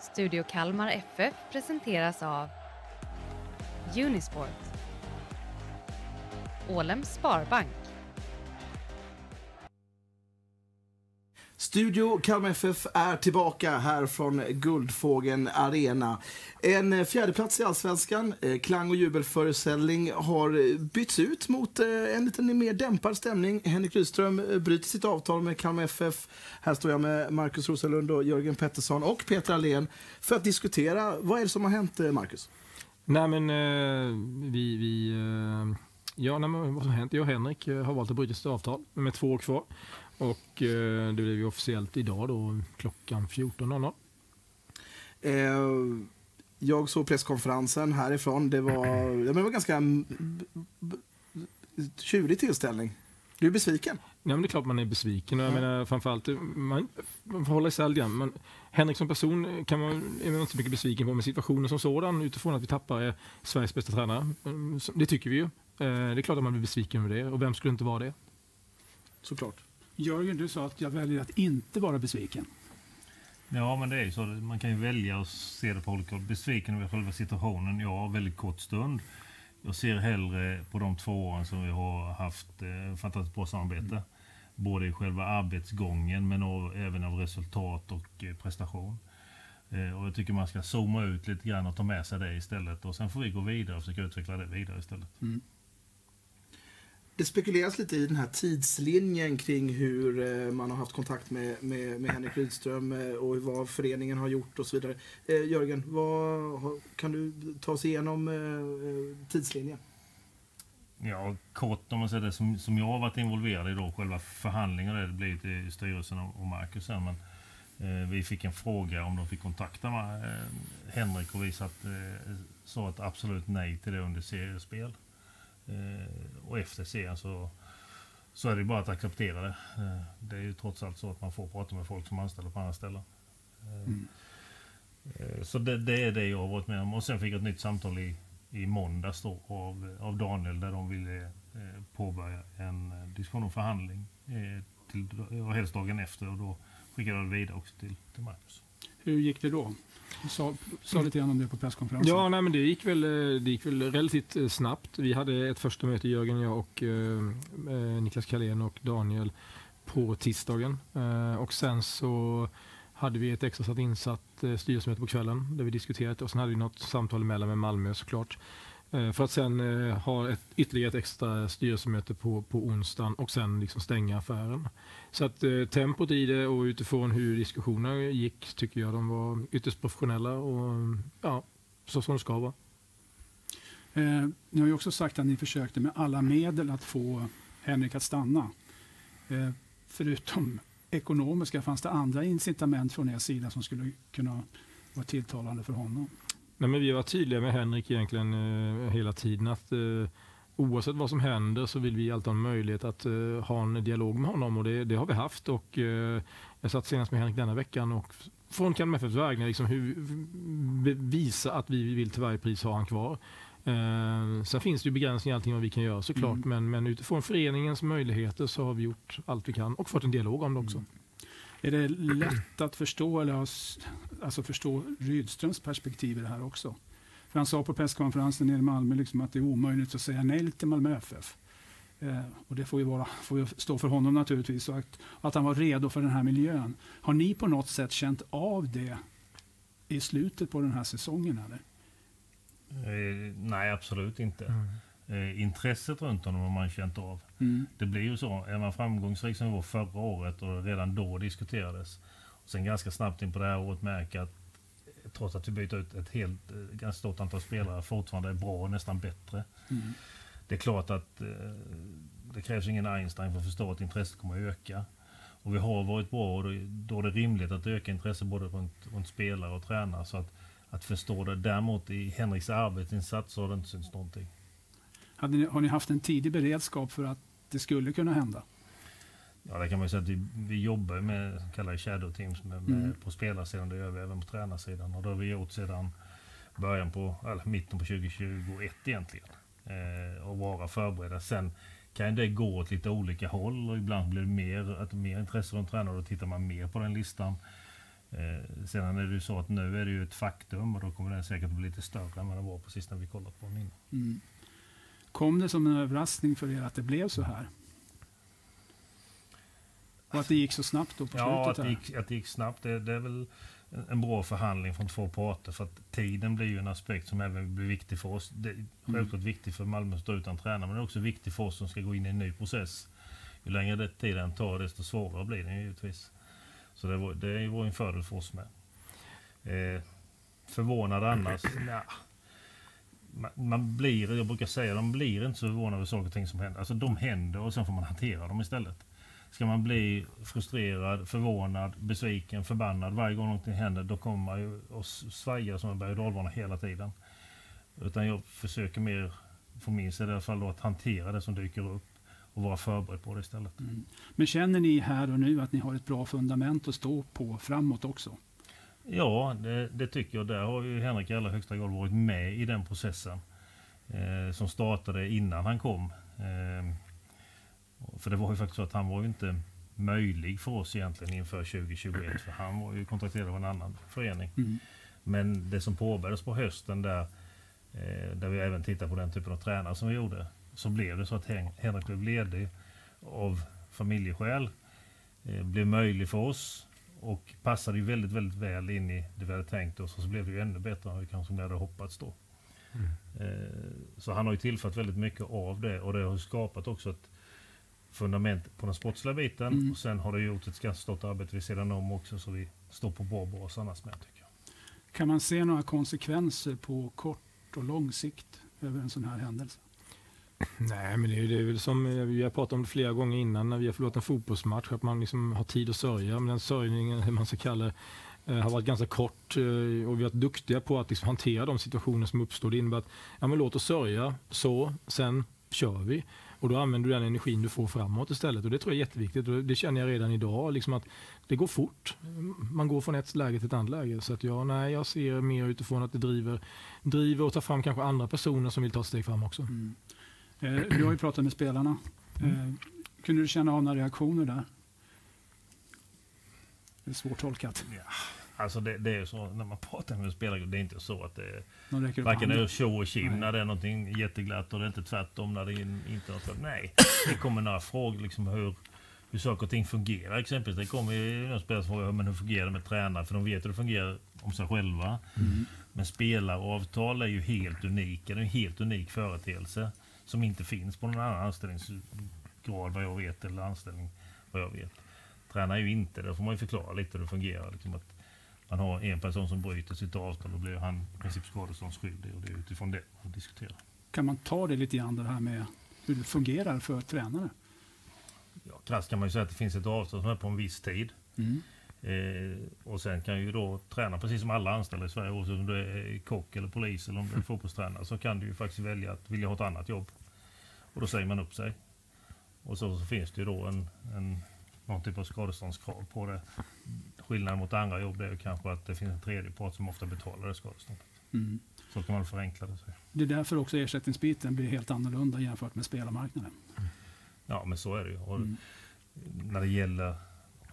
Studio Kalmar FF presenteras av Unisport. Ålems Sparbank. Studio Kalmar FF är tillbaka här från Guldfågeln Arena. En fjärdeplats i Allsvenskan, eh, klang och jubelföreställning har bytts ut mot eh, en lite mer dämpad stämning. Henrik Rydström eh, bryter sitt avtal med Kalmar FF. Här står jag med Markus Rosalund och Jörgen Pettersson och Peter Allén för att diskutera vad är det som har hänt, Markus. Nej men vi, vi ja, nej, men vad som har hänt? Jag och Henrik har valt att bryta sitt avtal med två år kvar. Och eh, det blev ju officiellt idag då klockan 14.00. Eh, jag såg presskonferensen härifrån. Det var, det var ganska tjurig tillställning. Du är besviken? Ja, men det är klart man är besviken. Jag ja. menar, framförallt, man, man får hålla isär lite grann. Henrik som person kan man, är man inte så mycket besviken på, men situationen som sådan utifrån att vi tappar eh, Sveriges bästa tränare, mm, det tycker vi ju. Eh, det är klart att man blir besviken över det och vem skulle inte vara det? Såklart. Jörgen, du sa att jag väljer att inte vara besviken. Ja, men det är ju så. Man kan ju välja att se det på olika håll. Besviken över själva situationen, ja, väldigt kort stund. Jag ser hellre på de två åren som vi har haft eh, fantastiskt bra samarbete. Mm. Både i själva arbetsgången men av, även av resultat och eh, prestation. Eh, och jag tycker man ska zooma ut lite grann och ta med sig det istället. Och sen får vi gå vidare och försöka utveckla det vidare istället. Mm det spekuleras lite i den här tidslinjen kring hur eh, man har haft kontakt med, med, med Henrik Rydström eh, och vad föreningen har gjort och så vidare. Eh, Jörgen, vad, kan du ta oss igenom eh, tidslinjen? Ja, kort om man säger det som, som jag har varit involverad i då, själva förhandlingen det blir till styrelsen och, Marcus sen, men eh, vi fick en fråga om de fick kontakta med, eh, Henrik och vi satt, eh, sa ett absolut nej till det under seriespel. Eh, och efter serien så, så är det bara att acceptera det. Eh, det är ju trots allt så att man får prata med folk som anställer på andra ställen. Eh, mm. Så det, det, är det jag har varit med om. Och sen fick jag ett nytt samtal i, i måndags då av, av Daniel där de ville påbörja en diskussion om förhandling. Till, och helst dagen efter och då skickade jag det vidare också till, till Marcus. Hur gick det då? Du sa, sa lite grann om det på presskonferensen. Ja, nej, men det gick, väl, eh, det gick väl relativt eh, snabbt. Vi hade ett första möte, Jörgen, jag och eh, eh Niklas Kalén och Daniel på tisdagen. Eh, och sen så hade vi ett extra satt insatt eh, styrelsemöte på kvällen där vi diskuterade och sen hade vi något samtal emellan med Malmö såklart. Eh, Eh, för att sen eh, ha ett, ytterligare ett extra styrelsemöte på, på onsdagen och sen liksom stänga affären. Så att eh, tempot i det och utifrån hur diskussionerna gick tycker jag de var ytterst professionella och ja, så som det ska vara. Eh, ni har ju också sagt att ni försökte med alla medel att få Henrik att stanna. Eh, förutom ekonomiska, fanns det andra incitament från er sida som skulle kunna vara tilltalande för honom? Nej, men vi var tydliga med Henrik egentligen eh, hela tiden att eh, oavsett vad som händer så vill vi alltid ha en möjlighet att uh, ha en dialog med honom och det, det har vi haft. Och, uh, jag satt senast med Henrik denna veckan och från Kalmar FFs vägnar liksom hur, visa att vi vill till varje pris ha han kvar. Uh, sen finns det ju begränsningar i allting vad vi kan göra såklart mm. men, men utifrån föreningens möjligheter så har vi gjort allt vi kan och fått en dialog om det också. Mm. Är det lätt att förstå, eller alltså förstå Rydströms perspektiv i det här också? För han sa på presskonferensen nere i Malmö liksom att det är omöjligt att säga nej till Malmö FF. Eh, och det får ju, vara, får ju stå för honom naturligtvis. Och att, att han var redo för den här miljön. Har ni på något sätt känt av det i slutet på den här säsongen? Eller? Eh, nej, absolut inte. Mm. Eh, intresset runt honom har man känt av. Mm. Det blir ju så. Är man framgångsrik som vi var förra året och redan då diskuterades. Och sen ganska snabbt in på det här året märker att trots att vi byter ut ett helt, eh, ganska stort antal spelare, fortfarande är bra och nästan bättre. Mm. Det är klart att eh, det krävs ingen Einstein för att förstå att intresset kommer att öka. Och vi har varit bra och då är det rimligt att öka intresset både runt, runt spelare och tränare. Så att, att förstå det. Däremot i Henriks arbetsinsats så har det inte synts någonting. Ni, har ni haft en tidig beredskap för att det skulle kunna hända? Ja, det kan man säga att vi, vi jobbar med kallar shadow teams med, med mm. på spelarsidan. Det gör vi även på tränarsidan. Och det har vi gjort sedan början på, eller mitten på 2021 egentligen. Eh, och vara förberedda. Sen kan det gå åt lite olika håll och ibland blir det mer, att mer intresse runt tränare och då tittar man mer på den listan. Eh, sedan är det ju så att nu är det ju ett faktum och då kommer den säkert bli lite större än vad den var precis när vi kollat på den innan. Mm. Kom det som en överraskning för er att det blev så här? Och att det gick så snabbt då på Ja, att slutet? det, här? gick, att det gick snabbt. Det, det är väl en- bra förhandling från två parter. För att tiden blir ju en aspekt som även blir viktig för oss. Det är självklart viktigt för Malmö att stå utan tränare, men det är också viktigt för oss som ska gå in i en ny process. Ju längre det tiden tar, desto svårare blir det givetvis. Så det, var, det var en fördel för oss med. Eh, förvånad annars? Nja. Man, man blir, jag brukar säga, de blir inte så förvånade över saker och ting som händer. Alltså de händer och sen får man hantera dem istället. Ska man bli frustrerad, förvånad, besviken, förbannad varje gång någonting händer, då kommer man ju att svaja som en berg och dalbana hela tiden. Utan jag försöker mer, från min sida i alla fall, då, att hantera det som dyker upp och vara förberedd på det istället. Mm. Men känner ni här och nu att ni har ett bra fundament att stå på framåt också? Ja, det, det tycker jag. Där har ju Henrik i allra högsta grad varit med i den processen. Eh, som startade innan han kom. Eh, för det var ju faktiskt så att han var ju inte möjlig för oss egentligen inför 2021. För han var ju kontrakterad av en annan förening. Mm. Men det som påbörjades på hösten där, eh, där vi även tittade på den typen av tränare som vi gjorde, så blev det så att Hen- Henrik blev ledig av familjeskäl. Eh, blev möjlig för oss och passade ju väldigt, väldigt väl in i det vi hade tänkt oss. Och så blev det ju ännu bättre än vi kanske hade hoppats då. Eh, så han har ju tillfört väldigt mycket av det och det har ju skapat också ett fundament på den sportsliga biten. Mm. Och sen har det gjort ett ganska stort arbete vid sidan om också så vi står på bra bas annars med tycker jag. Kan man se några konsekvenser på kort och lång sikt över en sån här händelse? Nej, men det är, det är väl som eh, vi har pratat om det flera gånger innan när vi har förlorat en fotbollsmatch, att man liksom har tid att sörja. Men den sörjningen, hur man ska kalla det, eh, har varit ganska kort eh, och vi har varit duktiga på att liksom hantera de situationer som uppstår. Det innebär att ja, men låt oss sörja, så, sen kör vi. Och då använder du den energin du får framåt istället. Och Det tror jag är jätteviktigt. Och det känner jag redan idag. Liksom att det går fort. Man går från ett läge till ett annat läge. Så att jag, nej, jag ser mer utifrån att det driver, driver och tar fram kanske andra personer som vill ta ett steg fram också. Mm. Eh, du har ju pratat med spelarna. Eh, kunde du känna av några reaktioner där? Det är svårt tolkat. Alltså det, det är så när man pratar med spelare, det är inte så att det är Någon varken är tjo och tjim när det är någonting jätteglatt och det är inte tvärtom när det är inte något. Nej, det kommer några frågor liksom hur, hur saker och ting fungerar exempelvis. Det kommer ju några spelare som frågar men hur fungerar det med tränare? För de vet hur det fungerar om sig själva. Mm. Men spelaravtal är ju helt unika. Det är en helt unik företeelse som inte finns på någon annan anställningsgrad vad jag vet eller anställning vad jag vet. Tränar ju inte, det får man ju förklara lite hur det fungerar. Liksom att man har en person som bryter sitt avtal och blir han i princip skadeståndsskyldig och det är utifrån det man diskuterar. Kan man ta det lite grann det här med hur det fungerar för tränare? Ja, krasst kan man ju säga att det finns ett avtal som är på en viss tid. Mm. Eh, och sen kan ju då träna precis som alla anställda i Sverige, oavsett om du är kock eller polis eller om du är fotbollstränare, så kan du ju faktiskt välja att vilja ha ett annat jobb. Och då säger man upp sig. Och så, så finns det ju då en, en, någon typ av skadeståndskrav på det. Skillnaden mot andra jobb är ju kanske att det finns en tredje part som ofta betalar det skadeståndet. Mm. Så kan man förenkla det. Det är därför också ersättningsbiten blir helt annorlunda jämfört med spelarmarknaden. Ja, men så är det ju. Och Mm. när det gäller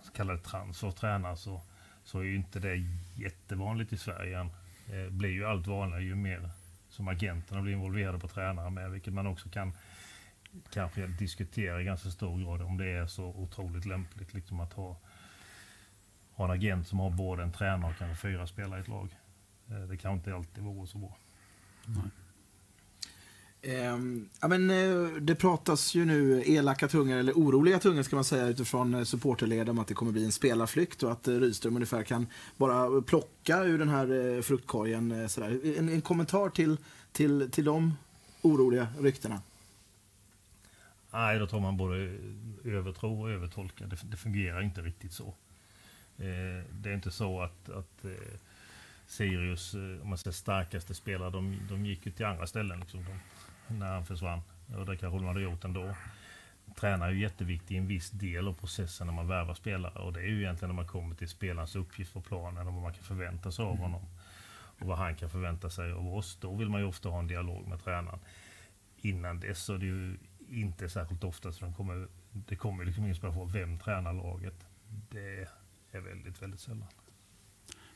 så kallade transfer tränare så, så är ju inte det jättevanligt i Sverige än. Det blir ju allt vanligare ju mer som agenterna blir involverade på tränare med, vilket man också kan kanske diskutera i ganska stor grad om det är så otroligt lämpligt liksom att ha, ha en agent som har både en tränare och kanske fyra spelare i ett lag. Eh, det kan inte alltid vara så bra. Ehm, ja, men, eh, det pratas ju nu elaka tungor, eller oroliga tungor ska man säga, utifrån eh, supporterled om att det kommer bli en spelarflykt och att eh, Rydström ungefär kan bara plocka ur den här eh, fruktkorgen. eh, Sådär. En, en kommentar till, till, till de oroliga ryktena? Nej, då tror man både övertro och övertolka. Det, det fungerar inte riktigt så. Eh, det är inte så att, att eh, Sirius, eh, om man säger starkaste spelare, de, de gick ju till andra ställen liksom, de, när han försvann. Och det kanske de hade gjort ändå. Tränare är ju jätteviktig i en viss del av processen när man värvar spelare. Och det är ju egentligen när man kommer till spelarens uppgift på planen och vad man kan förvänta sig av honom. Och vad han kan förvänta sig av oss. Då vill man ju ofta ha en dialog med tränaren. Innan dess så är det ju inte särskilt ofta så de kommer, det kommer liksom på vem tränar laget. Det är väldigt, väldigt sällan.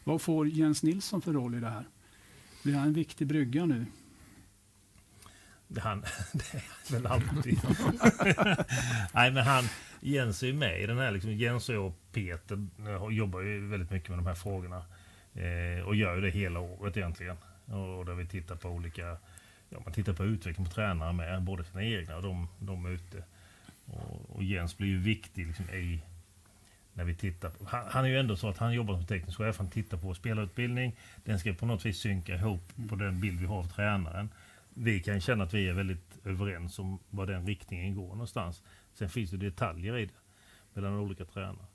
Vad får Jens Nilsson för roll i det här? Blir han en viktig brygga nu? Det, han, det är väl alltid. Nej, men han, Jens är ju med i den här. Liksom, Jens och jag och Peter eh, jobbar ju väldigt mycket med de här frågorna. Eh, och gör ju det hela året egentligen. Och där vi tittar på olika... Ja, man tittar på utveckling på tränare med, både sina egna och de, de ute. Och, och Jens blir ju viktig liksom, i när vi tittar på, han, han, är ju ändå så att han jobbar som teknisk chef, han tittar på spelarutbildning. Den ska på något vis synka ihop på den bild vi har av tränaren. Vi kan känna att vi är väldigt överens om var den riktningen går någonstans. Sen finns det detaljer i det mellan olika tränare.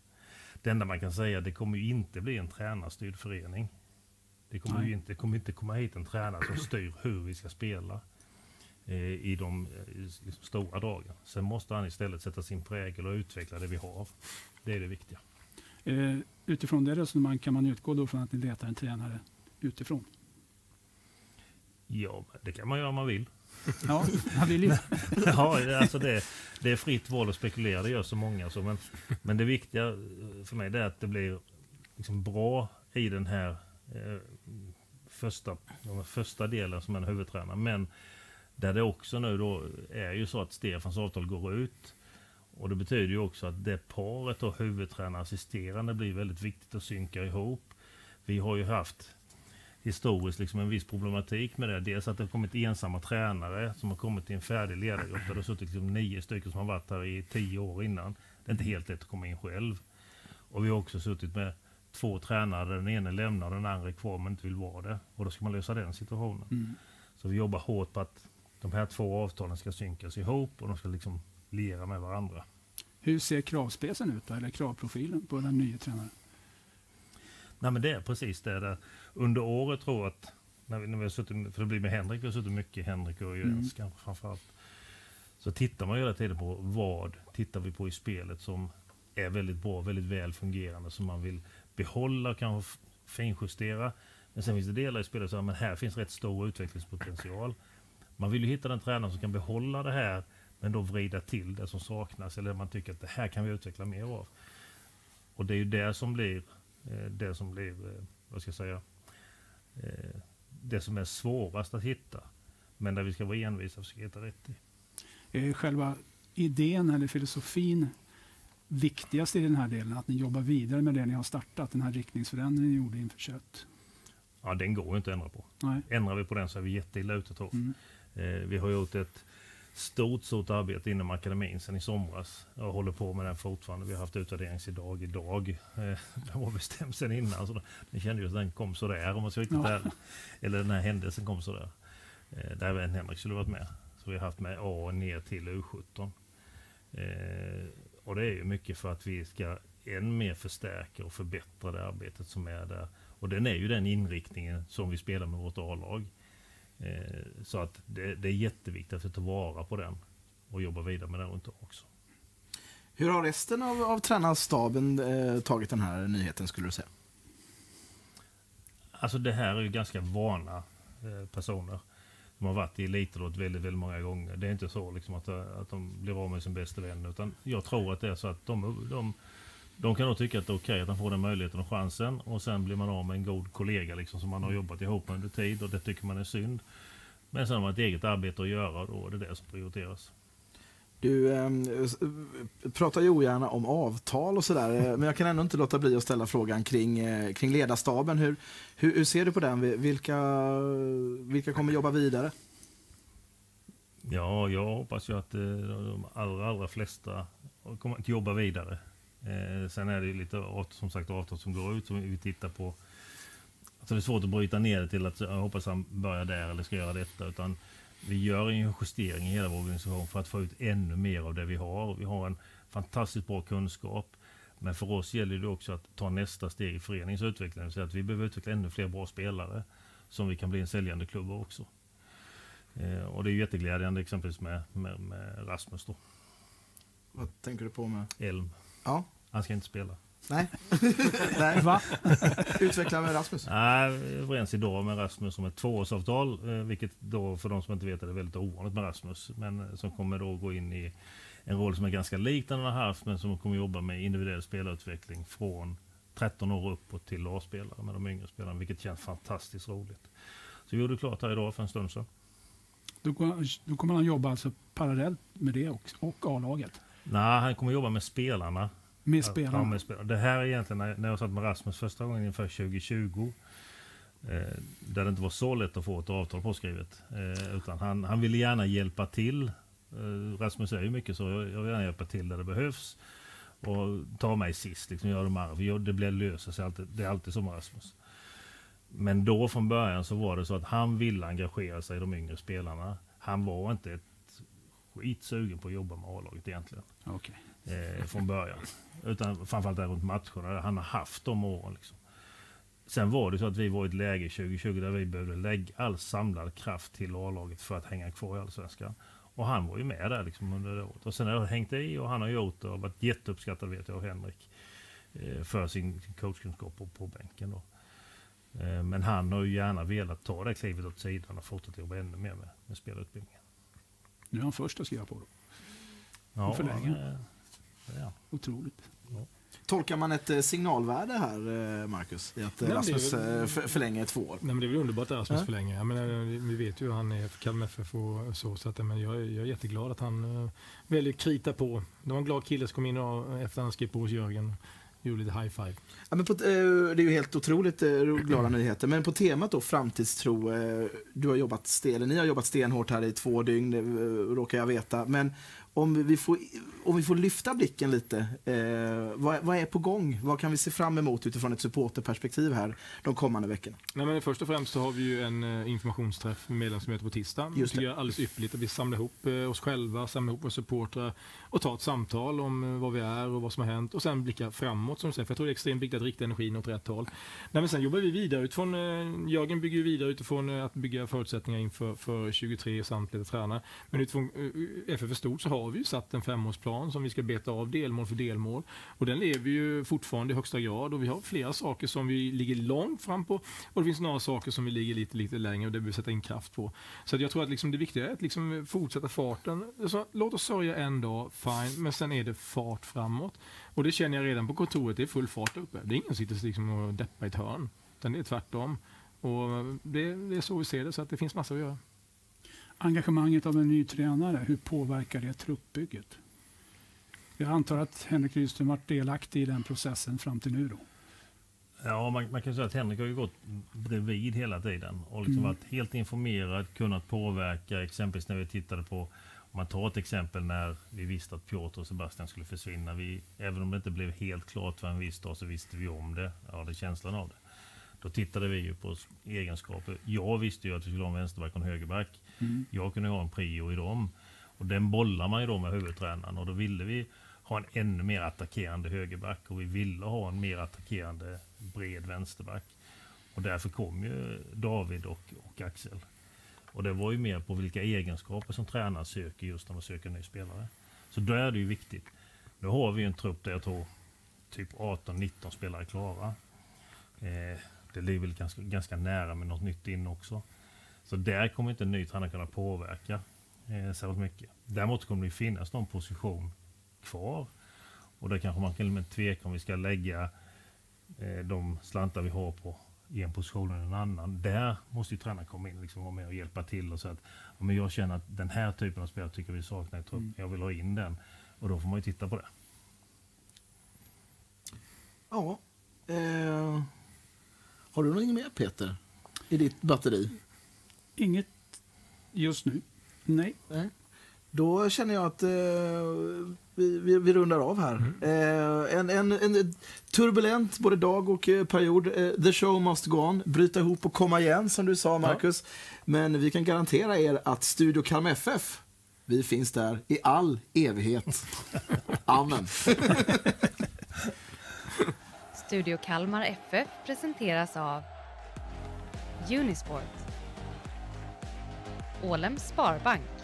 Det enda man kan säga det kommer ju inte bli en tränarstyrd förening. Det kommer ju inte, kommer inte komma hit en tränare som styr hur vi ska spela eh, i de eh, liksom stora dragen. Sen måste han istället sätta sin prägel och utveckla det vi har. Det är det viktiga. Eh, utifrån det resonemang kan man utgå då från att ni letar en tränare utifrån? Ja, det kan man göra om man vill. Ja, han vill ju. ja, alltså det, det är fritt val att spekulera, det gör så många. Så, men, men det viktiga för mig är att det blir liksom bra i den här eh, första, den första delen som en huvudtränare. Men där det också nu då är ju så att Stefans avtal går ut. Och det betyder ju också att det paret och huvudtränare assisterande blir väldigt viktigt att synka ihop. Vi har ju haft historiskt liksom en viss problematik med det. Dels att det har kommit ensamma tränare som har kommit till en färdig ledargrupp. Där det har suttit liksom nio stycken som har varit här i tio år innan. Det är inte helt lätt att komma in själv. Och vi har också suttit med två tränare den ene lämnar den andra är kvar men inte vill vara det. Och då ska man lösa den situationen. Mm. Så vi jobbar hårt på att de här två avtalen ska synkas ihop och de ska liksom liera med varandra. Hur ser kravspecen ut då, eller kravprofilen på den nya tränaren? Nej men det är precis det. Där. Under året tror jag att, när vi, när vi har suttit, för det blir med Henrik, vi har suttit mycket Henrik och Jens mm. kanske framförallt. Så tittar man hela tiden på vad tittar vi på i spelet som är väldigt bra, väldigt väl fungerande, som man vill behålla och kanske finjustera. Men sen finns det delar i spelet som att här finns rätt stor utvecklingspotential. Man vill ju hitta den tränare som kan behålla det här men då vrida till det som saknas eller man tycker att det här kan vi utveckla mer av. Och det är ju det som blir eh, det som blir, eh, vad ska jag säga, eh, det som är svårast att hitta. Men där vi ska vara envisa och försöka hitta rätt i. Själva idén eller filosofin viktigast i den här delen? Att ni jobbar vidare med det ni har startat, den här riktningsförändringen ni gjorde inför kött? Ja, den går inte att ändra på. Nej. Ändrar vi på den så är vi jätteilla ute tror mm. eh, Vi har gjort ett stort, stort arbete inom akademin sedan i somras. Jag håller på med den fortfarande. Vi har haft utvärderingsidag idag. Eh, den var bestämd sedan innan. Så den kände ju att den kom sådär om man ska riktigt ja. Eller den här händelsen kom sådär. Eh, där även Henrik skulle varit med. Så vi har haft med A ner till U17. Eh, och det är ju mycket för att vi ska än mer förstärka och förbättra det arbetet som är där. Och den är ju den inriktningen som vi spelar med vårt A-lag. Eh, så att det, det, är jätteviktigt att vi tar vara på den och jobbar vidare med den runt också. Hur har resten av, av tränarstaben eh, tagit den här nyheten skulle du säga? Alltså det här är ju ganska vana eh, personer. De har varit i elitidrott väldigt, väldigt många gånger. Det är inte så liksom att, eh, att de blir av med sin bästa vän. Utan jag tror att det är så att de, de de kan nog tycka att det är okej okay att han får den möjligheten och chansen och sen blir man av med en god kollega liksom, som man har jobbat ihop med under tid och det tycker man är synd. Men sen har man ett eget arbete att göra och då är det det som prioriteras. Du eh, pratar ju ogärna om avtal och sådär, men jag kan ändå inte låta bli att ställa frågan kring, eh, kring ledarstaben. Hur, hur, hur, ser du på den? Vilka, vilka kommer jobba vidare? Ja, jag hoppas ju att eh, de allra, allra flesta kommer att jobba vidare. Eh, sen är det lite som sagt avtal som går ut som vi tittar på. Alltså det är svårt att bryta ner det till att jag hoppas han börjar där eller ska göra detta. Utan vi gör en justering i hela vår organisation för att få ut ännu mer av det vi har. Vi har en fantastiskt bra kunskap. Men för oss gäller det också att ta nästa steg i föreningens utveckling. Så att vi behöver utveckla ännu fler bra spelare som vi kan bli en säljande klubb också. Eh, och det är jätteglädjande exempelvis med, med, med Rasmus. Då. Vad tänker du på med? Elm. Ja. Han ska inte spela. Nej. Nej. Va? Utveckla med Rasmus. Nej, vi är överens idag med Rasmus om ett tvåårsavtal. Eh, vilket då för de som inte vet är väldigt ovanligt med Rasmus. Men eh, som kommer då gå in i en roll som är ganska lik den han har haft. Men som kommer jobba med individuell spelarutveckling från 13 år uppåt till A-spelare med de yngre spelarna, vilket känns fantastiskt roligt. Så vi gjorde klart här idag för en stund sedan. Då, då kommer han jobba alltså parallellt med det och, och A-laget? Nej, han kommer jobba med spelarna. Med spelarna? Ja, med spelarna. Det här är egentligen när, jag satt med Rasmus första gången inför 2020. Eh, där det inte var så lätt att få ett avtal påskrivet. Eh, utan han, han ville gärna hjälpa till. Eh, Rasmus säger ju mycket så, jag, jag vill gärna hjälpa till där det behövs. Och ta mig sist, liksom, göra de arv. Det blir löser sig alltid. Det är alltid så med Rasmus. Men då från början så var det så att han ville engagera sig i de yngre spelarna. Han var inte ett skit sugen på att jobba med A-laget egentligen. Okay. Eh, från början. Utan framförallt där runt matcherna. Han har haft de åren. Liksom. Sen var det så att vi var i ett läge 2020 där vi behövde lägga all samlad kraft till A-laget för att hänga kvar i Allsvenskan. Och han var ju med där liksom under det året. Och sen har jag hängt i och han har gjort det och varit jätteuppskattad vet jag av Henrik. Eh, för sin coachkunskap på, på bänken då. Eh, men han har ju gärna velat ta det klivet åt sidan och fortsätta jobba ännu mer med, med spelarutbildningen. Nu är han först att skriva på då. Ja, förlänga. Ja. Otroligt. Ja. Tolkar man ett eh, signalvärde här, Marcus? I att Nej, Rasmus väl, förlänger två år? Nej, men det är väl underbart att Rasmus ja. förlänger. Jag menar, vi vet ju hur han är för Kalmar FF och så. så att, men jag, jag är jätteglad att han väljer att krita på. Det var en glad kille som kom in efter att han skrev på hos Jörgen gjorde lite high five. Ja, men på, eh, det är ju helt otroligt eh, glada nyheter. Men på temat då framtidstro. Eh, du har jobbat sten, ni har jobbat stenhårt här i två dygn, råkar jag veta. Men om vi får, om vi får lyfta blicken lite, eh, vad, vad, är på gång? Vad kan vi se fram emot utifrån ett supporterperspektiv här de kommande veckorna? Nej, men först och främst så har vi ju en eh, informationsträff med medlemsmöte på tisdag. Just det. det är alldeles ypperligt att vi samlar ihop eh, oss själva, samlar ihop våra supportrar och tar ett samtal om eh, vad vi är och vad som har hänt och sen blicka framåt som du säger. För jag tror det är extremt viktigt att rikta energin åt rätt håll. Nej, men sen jobbar vi vidare utifrån, eh, Jörgen bygger vidare utifrån att bygga förutsättningar inför för 23 samt lite tränare. Men utifrån eh, FF stort så har har vi ju satt en femårsplan som vi ska beta av delmål för delmål. Och den lever ju fortfarande i högsta grad och vi har flera saker som vi ligger långt fram på och det finns några saker som vi ligger lite, lite längre och det behöver vi sätta in kraft på. Så jag tror att liksom det viktiga är att liksom fortsätta farten. Så låt oss sörja en dag, fine, men sen är det fart framåt. Och det känner jag redan på kontoret, det är full fart uppe. Det är ingen som sitter liksom och deppar i ett hörn. Utan det är tvärtom. Och det, det är så vi ser det, så att det finns massor att göra engagemanget av en ny tränare, hur påverkar det truppbygget? Jag antar att Henrik Rydström varit delaktig i den processen fram till nu då? Ja, man, man kan säga att Henrik har ju gått bredvid hela tiden och liksom mm. varit helt informerad, kunnat påverka, exempelvis när vi tittade på om man tar ett exempel när vi visste att Piotr och Sebastian skulle försvinna. Vi, även om det inte blev helt klart för en viss dag så visste vi om det. Ja, det känslan av det. Då tittade vi ju på egenskaper. Jag visste ju att vi skulle ha en vänsterback och en högerback. Mm. Jag kunde ha en prio i dem. Och den bollar man ju då med huvudtränaren och då ville vi ha en ännu mer attackerande högerback och vi ville ha en mer attackerande bred vänsterback. Och därför kom ju David och, och Axel. Och det var ju mer på vilka egenskaper som tränaren söker just när man söker en ny spelare. Så då är det ju viktigt. Nu har vi en trupp där jag tror typ 18-19 spelare klara. Eh, det ligger väl ganska, ganska nära med något nytt in också. Så där kommer inte en ny tränare kunna påverka eh, särskilt mycket. Däremot kommer det finnas någon position kvar. Och där kanske man kan tveka om vi ska lägga eh, de slantar vi har på en position eller en annan. Där måste ju tränaren komma in liksom, och vara med och hjälpa till. Och så att, om jag känner att den här typen av spelare tycker vi saknar i truppen. Mm. Jag vill ha in den. Och då får man ju titta på det. Ja. Eh, har du något mer Peter? I ditt batteri? Inget just nu. Nej. Nej. Då känner jag att eh, vi, vi, vi, rundar av här. Mm. Eh, en, en, en, turbulent både dag och eh, period. Eh, the show must go on. Bryta ihop och komma igen som du sa Marcus. Ja. Men vi kan garantera er att Studio Kalmar FF, vi finns där i all evighet. Amen. Studio Kalmar FF presenteras av Unisport Ålems Sparbank.